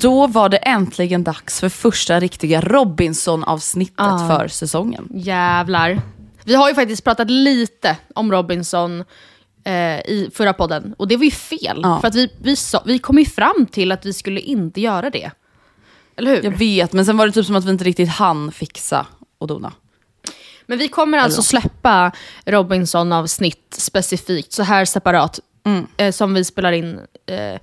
Då var det äntligen dags för första riktiga Robinson-avsnittet Ja. för säsongen. Jävlar. Vi har ju faktiskt pratat lite om Robinson eh, i förra podden. Och det var ju fel. Ja. För att vi, vi, sa, vi kom ju fram till att vi skulle inte göra det. Eller hur? Jag vet, men sen var det typ som att vi inte riktigt hann fixa och dona. Men vi kommer alltså släppa Robinson-avsnitt specifikt, så här separat, eh, som vi spelar in. Eh,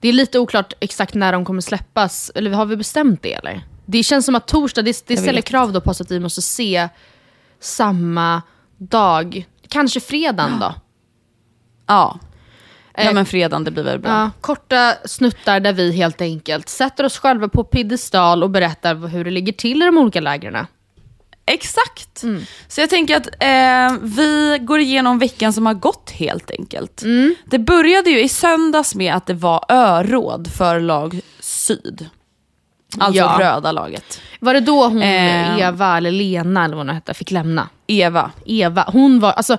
det är lite oklart exakt när de kommer släppas, eller har vi bestämt det eller? Det känns som att torsdag, det, det ställer krav då på oss att vi måste se samma dag. Kanske fredagen då? Ja. Ja Eh, men fredagen, det blir väl bra. Ja, korta snuttar där vi helt enkelt sätter oss själva på piedestal och berättar hur det ligger till i de olika lägren. Exakt! Så jag tänker att eh, vi går igenom veckan som har gått helt enkelt. Det började ju i söndags med att det var öråd för lag syd. Alltså Ja. röda laget. Var det då hon, Eh. Eva eller Lena eller vad hon hette, fick lämna? Eva. Eva, hon var, alltså,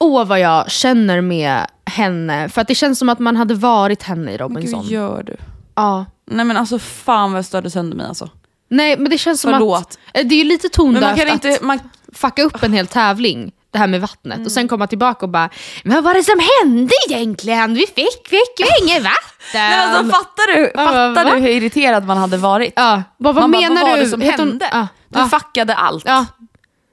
åh vad jag känner med henne. För att det känns som att man hade varit henne i Robinson. Gud gör du? Ja. Nej men alltså fan vad jag störde sönder mig alltså. Nej men det känns som Förlåt. att, eh, det är ju lite tondövt inte, att man, fucka upp en hel tävling, det här med vattnet, och Mm. sen komma tillbaka och bara, men vad var det som hände egentligen? Vi fick, fick ju inget vatten. Nej, alltså, fattar du, fattar va? du hur irriterad man hade varit? Ja, vad, vad man bara, menar vad var du? det som hände? Ja, Du fuckade allt.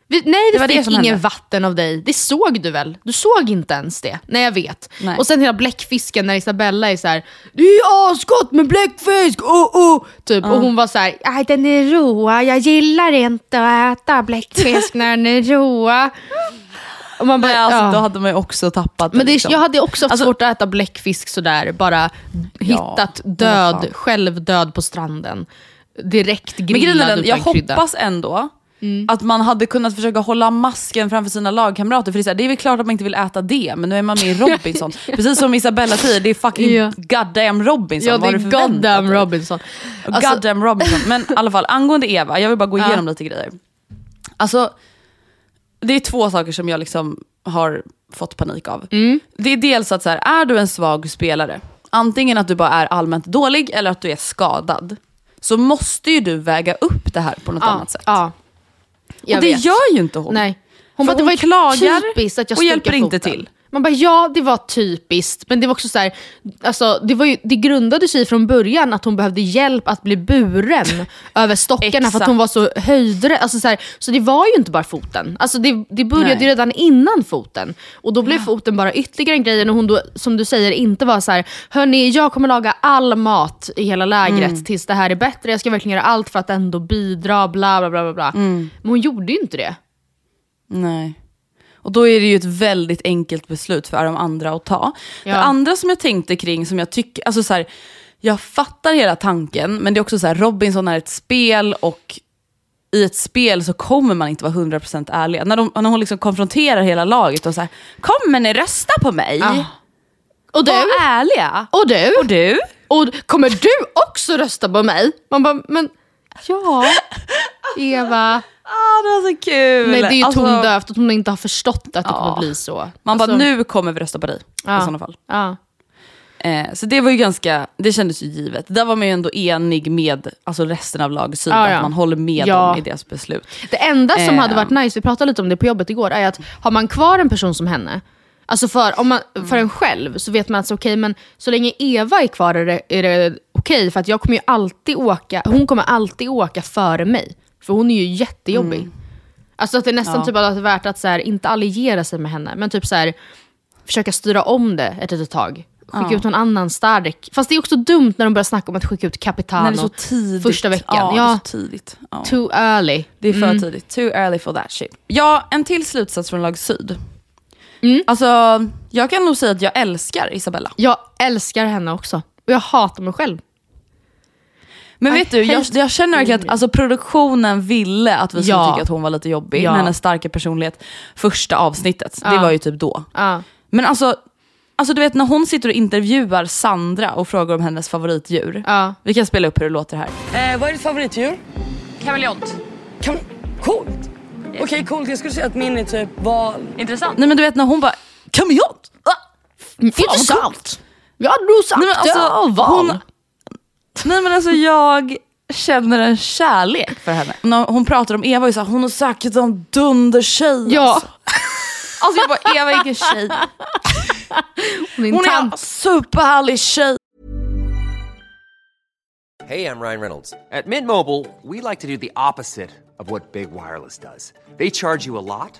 Ja. Vi, nej, vi Det fick ingen hände. vatten av dig. Det såg du väl? Du såg inte ens det. Nej, jag vet. Nej. Och sen hela bläckfisken när Isabella är så här: Det är asgott med bläckfisk! Oh, oh. Typ. Och hon var så här: "Aj, den är roa, jag gillar inte att äta bläckfisk när den är roa. Och man bara, Nej, alltså, ja. Då hade man ju också tappat Men det, liksom. jag hade också haft Alltså- svårt att äta bläckfisk sådär, bara hittat vad död, fan. själv död på stranden. Direkt Men grejen grillad den, utan jag hoppas ändå att man hade kunnat försöka hålla masken framför sina lagkamrater. För det är, här, det är väl klart att man inte vill äta det, men nu är man med i Robinson. Precis som Isabella säger, det är fucking Ja. goddamn Robinson. Ja, det är goddamn? Robinson. Alltså- goddamn Robinson. Men i alla fall, angående Eva, jag vill bara gå igenom lite grejer. Alltså, det är två saker som jag liksom har fått panik av. Mm. Det är dels att så här, är du en svag spelare, antingen att du bara är allmänt dålig eller att du är skadad, så måste ju du väga upp det här på något Ja, annat sätt. ja. Jag och det vet. gör ju inte hon. Nej. Hon bara, det hon var ju klagar typiskt att jag och hjälper inte foten. till. Man bara, ja det var typiskt, men det var också så här, alltså, det, var ju, det grundade sig från början att hon behövde hjälp att bli buren över stockarna för att hon var så höjdrädd. Alltså, så, här, så det var ju inte bara foten. Alltså, det, det började Nej. ju redan innan foten. Och då blev foten bara ytterligare en grej när hon då, som du säger, inte var så här, hörni jag kommer laga all mat i hela lägret tills det här är bättre, jag ska verkligen göra allt för att ändå bidra, bla bla bla. bla, bla. Men hon gjorde ju inte det. Nej. Och då är det ju ett väldigt enkelt beslut för de andra att ta. Ja. Det andra som jag tänkte kring, som jag tycker, alltså så här, jag fattar hela tanken, men det är också så här, Robinson är ett spel och i ett spel så kommer man inte vara 100% ärlig. När, de, när hon liksom konfronterar hela laget och så här, kommer ni rösta på mig? Ja. Och du? Var ärliga. Och du? Och du? Och kommer du också rösta på mig? Man bara, men ja, Eva. Ah, det var så kul. Nej det är ju Alltså, tondövt att hon inte har förstått att det Ja. kommer bli så. Man bara, Alltså, nu kommer vi rösta på dig Ja. i sådana fall. Ja. Eh, så det var ju ganska, det kändes ju givet. Där var man ju ändå enig med alltså resten av lag syd, Ja, ja. att man håller med Ja. dem i deras beslut. Det enda som Eh. hade varit nice, vi pratade lite om det på jobbet igår, är att har man kvar en person som henne, alltså för, om man, för en själv så vet man att så, okej, men så länge Eva är kvar är det, är det okej, för att jag kommer ju alltid åka, hon kommer alltid åka före mig. För hon är ju jättejobbig. Alltså att det är nästan Ja. typ att det är värt att så här, inte alliera sig med henne, men typ så här, försöka styra om det ett litet tag. Skicka Ja. ut någon annan stark. Fast det är också dumt när de börjar snacka om att skicka ut Capitano första veckan. Ja, Ja, så tidigt. Ja. too early. Det är för Mm. tidigt. Too early for that shit. Ja, en till slutsats från lag syd. Mm. Alltså, jag kan nog säga att jag älskar Isabella. Jag älskar henne också. Och jag hatar mig själv. Men I vet du, jag, jag känner verkligen att alltså, produktionen ville att vi skulle Ja. tycka att hon var lite jobbig. Ja. Med hennes starka personlighet. Första avsnittet, det Ja. var ju typ då. Ja. Men alltså, alltså du vet när hon sitter och intervjuar Sandra och frågar om hennes favoritdjur. Ja. Vi kan spela upp hur det låter här. Eh, vad är ditt favoritdjur? Kameleont. Kam coolt! Okej coolt, jag skulle säga att min är typ val. Intressant. Nej men du vet när hon bara, kameleont? Ah! Intressant. Jag hade nog sagt Nej, men alltså, ja, Nej men alltså jag känner en kärlek för henne. När hon pratar om Eva, är så här, hon har säkert en dundertjej. Ja. Alltså. alltså jag bara, Eva vilken tjej. Hon är en Hon är en superhärlig tjej. Hey, I'm Ryan Reynolds. At Mint Mobile, we like to do the opposite of what Big Wireless does. They charge you a lot,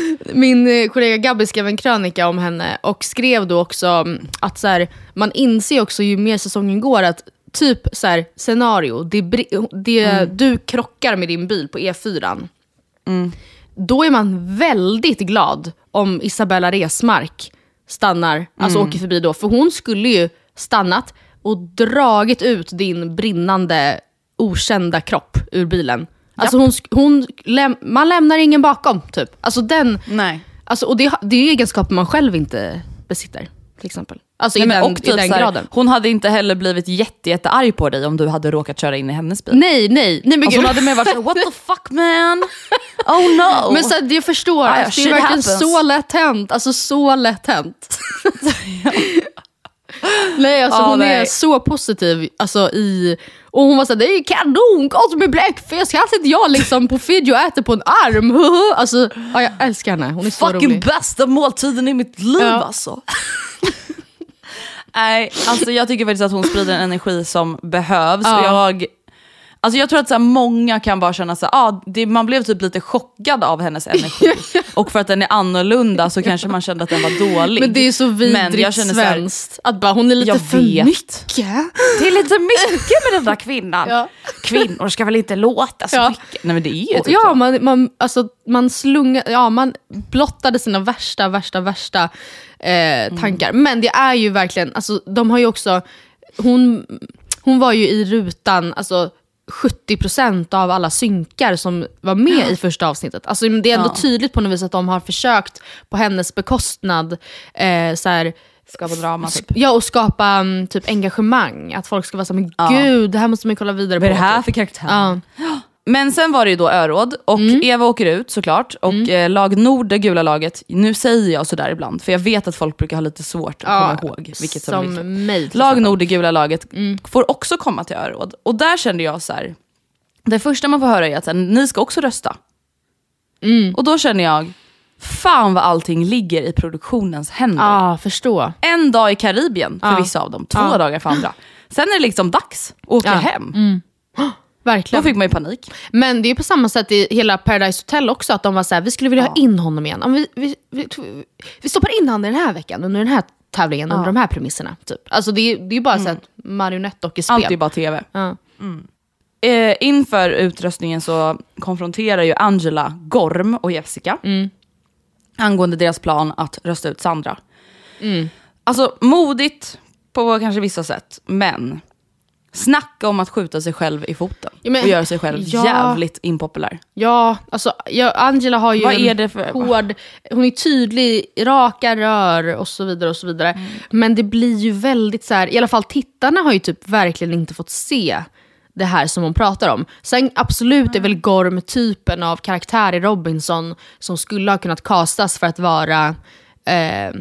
Min eh, kollega Gabby skrev en krönika om henne och skrev då också mm, att så här, man inser också ju mer säsongen går att typ så här, scenario, det, det, du krockar med din bil på E4. Då är man väldigt glad om Isabella Resmark stannar, alltså åker förbi då. För hon skulle ju stannat och dragit ut din brinnande okända kropp ur bilen. Alltså hon, hon läm- man lämnar ingen bakom, typ. Alltså den, Nej. alltså, och det, det är egenskaper man själv inte besitter, till exempel. Alltså Nej, i den, och i typ den så här, graden. Hon hade inte heller blivit jätte, jätte arg på dig om du hade råkat köra in i hennes bil. Nej, nej. nej men Alltså hon hade mer varit såhär, what the fuck man? Oh no! Men så här, jag förstår, Ah, alltså, det är verkligen happens. så lätt hänt. Alltså så lätt hänt. nej, alltså Ja, hon är nej. så positiv. Alltså, i, och hon var såhär, det är kanongott med bläckfisk. Här sitter jag liksom på video och äter på en arm. alltså, ja, jag älskar henne, hon är så Fucking rolig. bästa måltiden i mitt liv Ja. alltså. Nej, alltså jag tycker faktiskt att hon sprider en energi som behövs. Ja. Jag, alltså jag tror att så här, många kan bara känna så här, ah, det, man blev typ lite chockad av hennes energi. och för att den är annorlunda så kanske man kände att den var dålig. Men det är så Men vidrigt svenskt. Att bara, hon är lite för vet. mycket. Det är lite mycket med den där kvinnan. Ja. Kvinnor ska väl inte låta så Ja. mycket. Nej men det är ju Och typ ja, så. man, man, alltså, man, slunga, ja, man blottade sina värsta, värsta, värsta eh, tankar. Men det är ju verkligen, alltså, de har ju också, hon, hon var ju i rutan, alltså 70% av alla synkar som var med i första avsnittet. Alltså, det är ändå Ja. tydligt på något vis att de har försökt på hennes bekostnad eh, så här, Skapa drama typ. Ja, och skapa mm, typ engagemang. Att folk ska vara så men Ja. gud, det här måste man kolla vidare Vad är på. det här för karaktär? Ja. Men sen var det ju då öråd och Mm. Eva åker ut såklart. Och eh, lag Nord, det gula laget, nu säger jag sådär ibland för jag vet att folk brukar ha lite svårt att Ja, komma ihåg vilket som, som vilket. mig Lag. Nord, det gula laget, får också komma till öråd. Och där kände jag så här. det första man får höra är att här, ni ska också rösta. Mm. Och då känner jag, fan vad allting ligger i produktionens händer. Ja, förstå. En dag i Karibien för Ja. vissa av dem, två Ja. dagar för andra. Sen är det liksom dags att åka Ja. Hem. Då Verkligen. fick man ju panik. Men det är på samma sätt i hela Paradise Hotel också, att de var så här, vi skulle vilja ha in honom igen. Ja, men Vi, vi, vi, vi stoppar in honom den här veckan, under den här tävlingen, under de här premisserna. Typ. Alltså det, är- det är ju bara så ett marionettdockespel. Allt är bara tv. Ja. Eh, inför utröstningen så konfronterar ju Angela Gorm och Jessica angående deras plan att rösta ut Sandra. Alltså modigt på kanske vissa sätt, men snacka om att skjuta sig själv i foten Ja, men- och göra sig själv ja. jävligt impopulär. Ja, alltså ja, Angela har ju Vad en är det för- hård, hon är tydlig, raka rör och så vidare. och så vidare. Men det blir ju väldigt så här, i alla fall tittarna har ju typ verkligen inte fått se det här som hon pratar om. Sen absolut är väl Gorm typen av karaktär i Robinson som skulle ha kunnat castas för att vara eh,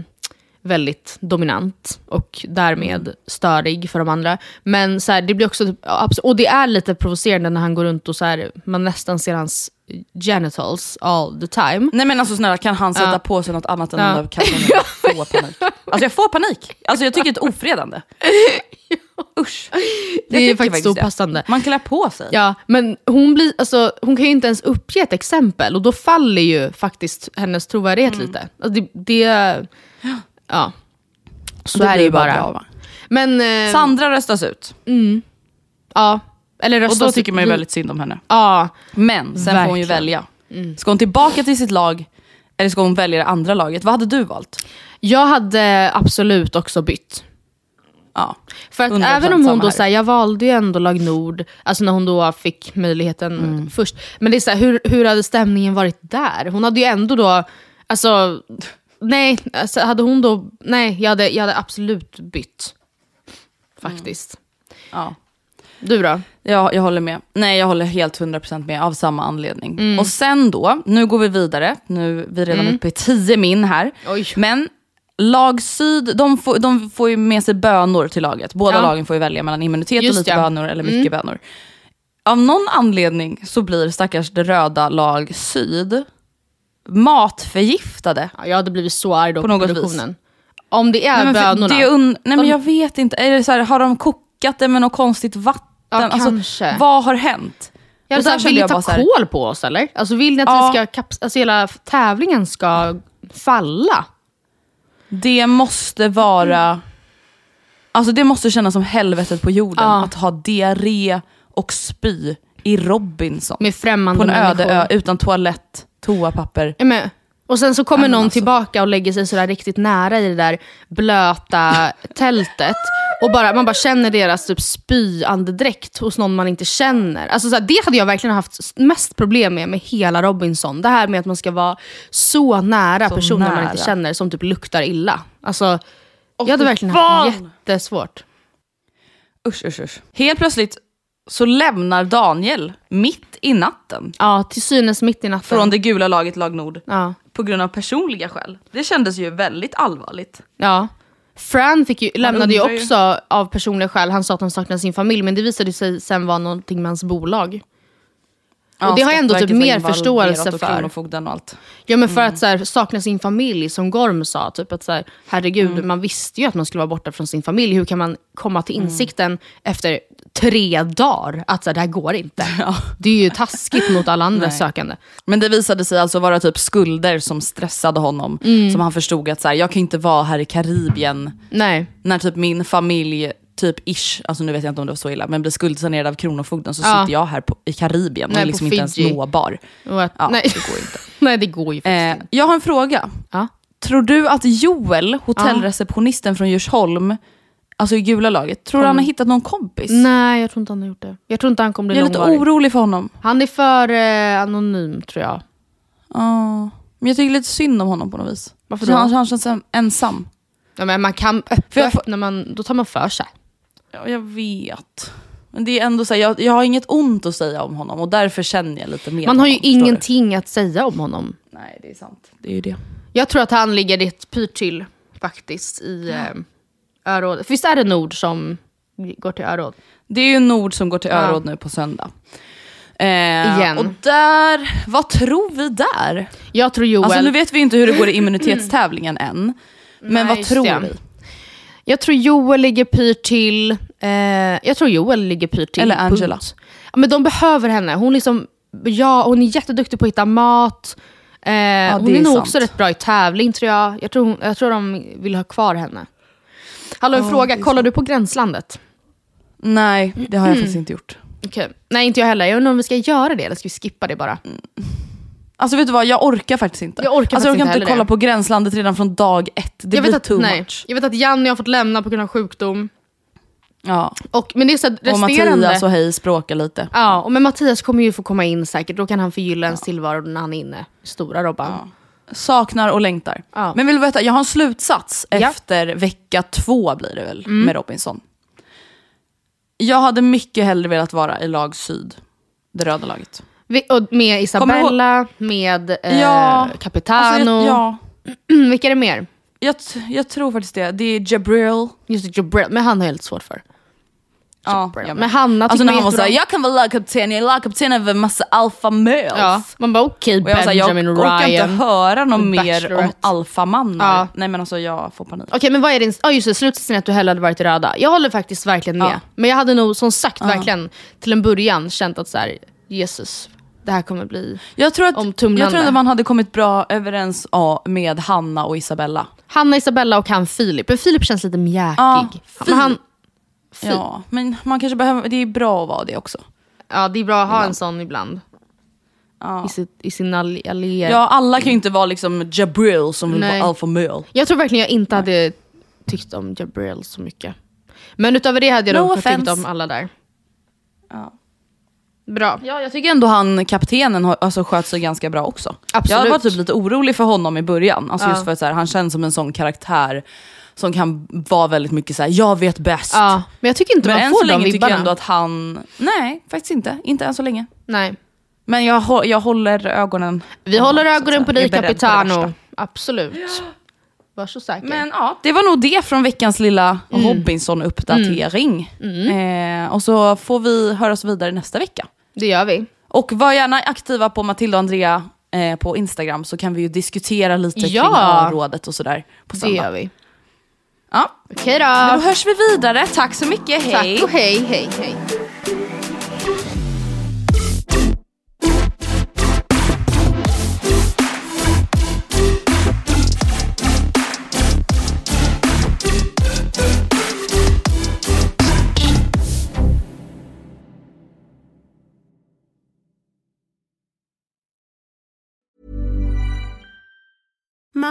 väldigt dominant och därmed störig för de andra. Men så här, det blir också, abs- och det är lite provocerande när han går runt och så här, man nästan ser hans genitals all the time. Nej men alltså snälla, kan han sätta Ja. på sig något annat än Ja. de där kalsongerna? Jag får panik. Alltså jag får panik. Alltså jag tycker det är ett ofredande. Usch. Det är faktiskt opassande. Man klär på sig. Ja, men hon, blir, alltså, hon kan ju inte ens uppge ett exempel och då faller ju faktiskt hennes trovärdighet Mm. lite. Alltså, det, det, ja. Så Det är det ju bara bara. bra, va? Men, eh, Sandra röstas ut. ja. Eller Och röstas då tycker man ju väldigt synd om henne. Ja, Men sen får hon ju Verkligen. Mm. välja. Ska hon tillbaka till sitt lag eller ska hon välja det andra laget? Vad hade du valt? jag hade absolut också bytt. Ja. För att 100% även om hon då här. säger jag valde ju ändå lag Nord, alltså när hon då fick möjligheten Mm. först. Men det är så här, hur, hur hade stämningen varit där? Hon hade ju ändå då, alltså, nej, alltså, hade hon då, nej, jag hade, jag hade absolut bytt. Faktiskt. ja. Du då? Ja, jag håller med. Nej, jag håller helt 100% med av samma anledning. Mm. Och sen då, nu går vi vidare. Nu är vi redan uppe i 10 min här. Oj. Men lag syd, de får, de får ju med sig bönor till laget. Båda Ja. lagen får ju välja mellan immunitet Just och lite ja. bönor eller mycket bönor. Av någon anledning så blir stackars det röda lag syd matförgiftade. Ja, jag hade blivit så arg då På på, något produktionen. Om det är Nej, bönorna. Det un- nej men jag vet inte, är det så här, har de kokat det med något konstigt vatten? Ja, kanske. vad har hänt? jag Och sagt, kände vill ni ta så här- kol på oss eller? Alltså vill ni att Ja. vi ska kaps- alltså, hela tävlingen ska falla? Det måste vara... Alltså det måste kännas som helvetet på jorden Ja. att ha diarré och spy i Robinson. Med främmande på en öde människor. ö utan toalett, toapapper. Ja, men, och sen så kommer någon alltså. tillbaka och lägger sig sådär riktigt nära i det där blöta tältet Och bara, man bara känner deras typ spyandedräkt hos någon man inte känner. Alltså, så här, det hade jag verkligen haft mest problem med med hela Robinson. Det här med att man ska vara så nära Så personer man nära. inte känner som typ luktar illa. Alltså, jag hade verkligen fan! haft jättesvårt. Usch, usch, usch. Helt plötsligt så lämnar Daniel mitt i natten Ja, till synes mitt i natten. från det gula laget Lag Nord ja. på grund av personliga skäl. Det kändes ju väldigt allvarligt. Ja. Fran fick ju, lämnade ju också av personliga skäl, han sa att han saknade sin familj, men det visade sig sen vara någonting med hans bolag. Och det har jag ändå typ mer förståelse och för. Kronofogden och allt. Ja men för att så här, sakna sin familj, som Gorm sa, typ att så här, herregud, man visste ju att man skulle vara borta från sin familj. Hur kan man komma till insikten efter tre dagar att så här, det här går inte? Det är ju taskigt mot alla andra sökande. Men det visade sig alltså vara typ skulder som stressade honom. Som han förstod att så jag kan inte vara här i Karibien Nej. när typ min familj, typ ish, alltså nu vet jag inte om det var så illa, men blir skuldsanerad av Kronofogden så Ja. sitter jag här på, i Karibien och Nej, är på liksom inte ens nåbar. Och Ja, nej. det går inte. nej, det går ju faktiskt Eh, inte. jag har en fråga. Ja. Tror du att Joel, hotellreceptionisten från Djursholm, alltså i gula laget, tror du han har hittat någon kompis? Nej, jag tror inte han har gjort det. Jag tror inte han kommer bli Jag är lite långvarig. orolig för honom. Han är för eh, anonym tror jag. Ja. Men jag tycker lite synd om honom på något vis. Varför då? Han, han känns en- ensam. Ja, men man kan öppna, För jag när man, då tar man för sig. Ja, jag vet. Men det är ändå så här, jag, jag har inget ont att säga om honom och därför känner jag lite mer Man har ju honom, ingenting att säga om honom. Nej, det är sant. Det är ju det. Jag tror att han ligger rätt pyrt till faktiskt i eh, öråd. För Visst är det Nord som går till öråd? Det är ju Nord som går till Ja. Öråd nu på söndag. Eh, Igen. Och där, vad tror vi där? Jag tror Joel... Alltså nu vet vi inte hur det går i immunitetstävlingen än. Men Nej, vad tror vi? Jag tror Joel ligger pyrt till. Eh, jag tror Joel ligger pyrt till. Eller Angela. punkt. Ja, men de behöver henne. Hon, liksom, ja, hon är jätteduktig på att hitta mat. Eh, hon det är, är nog sant. också rätt bra i tävling tror jag. Jag tror, hon, jag tror de vill ha kvar henne. Hallå, en fråga. Kollar du på Gränslandet? Nej, det har jag faktiskt inte gjort. Okej. Nej, inte jag heller. Jag undrar om vi ska göra det eller ska vi skippa det bara? Alltså vet du vad, jag orkar faktiskt inte. Jag orkar alltså, jag orkar inte inte kolla det. på Gränslandet redan från dag ett. Det jag, blir vet att, too nej. much. jag vet att Janni har fått lämna på grund av sjukdom. Ja. Och, men det är så att Och resterande... Mattias och Hej språkar lite. Ja, och men Mattias kommer ju få komma in säkert. Då kan han förgylla ens tillvaro när han är inne. Stora Robban. Saknar och längtar. Ja. Men vill du veta, jag har en slutsats Ja. Mm. efter vecka två blir det väl, med Robinson. Jag hade mycket hellre velat vara i lag syd, det röda laget. Med Isabella, med eh, Ja. Capitano. Alltså, jag, ja, Vilka är det mer? jag, jag tror faktiskt det. Det är Jabril. Just det, Jabril. Men han har jag helt svårt för. Ja, jag med. Men Hanna Alltså när jag han var såhär, jag kan vara lagkapten, jag är lagkapten över massa alpha males. Ja, man bara okej Och jag, var såhär, jag Benjamin orkar Ryan. inte höra något mer om alfamannar. Ja. Nej men alltså jag får panik. Okej men vad är din, oh just det, slutsatsen att du hellre hade varit i röda. Jag håller faktiskt verkligen med. Ja. Men jag hade nog som sagt verkligen till en början känt att så här, Jesus, det här kommer bli... Jag tror, att, Omtumlande. jag tror att man hade kommit bra överens med Hanna och Isabella. Hanna, Isabella och han Filip. Men Filip känns lite mjäkig. Ja, men han. Ja, men man kanske behöver, det är bra att vara det också. ja, det är bra att ha en sån ibland. Ja. I, sitt, i sin all- allé. Ja, alla kan ju inte vara liksom Jabril som vill Nej. vara alpha male. Jag tror verkligen jag inte hade tyckt om Jabril så mycket. Men utöver det hade jag No nog tyckt om alla där. Ja. Bra. Ja, jag tycker ändå han, kaptenen, har, alltså, sköt sig ganska bra också. Absolut. Jag var typ lite orolig för honom i början. Alltså Ja. just för att så här, han känns som en sån karaktär som kan vara väldigt mycket så här: jag vet bäst. Ja, men jag tycker inte Men man än får så länge tycker vibbarna. jag ändå att han... Nej, faktiskt inte. Inte än så länge. Nej. Men jag, jag håller ögonen Vi håller honom, att ögonen på dig Capitano. Absolut. Var så säker. Men ja, det var nog det från veckans lilla Mm. Robinson-uppdatering. Eh, och så får vi höras vidare nästa vecka. Det gör vi. Och var gärna aktiva på Matilda och Andrea eh, på Instagram så kan vi ju diskutera lite Ja. kring A-rådet och sådär på Det söndag. gör vi. Ja, Okej då då. hörs vi vidare. Tack så mycket, hej! Tack och hej, hej, hej.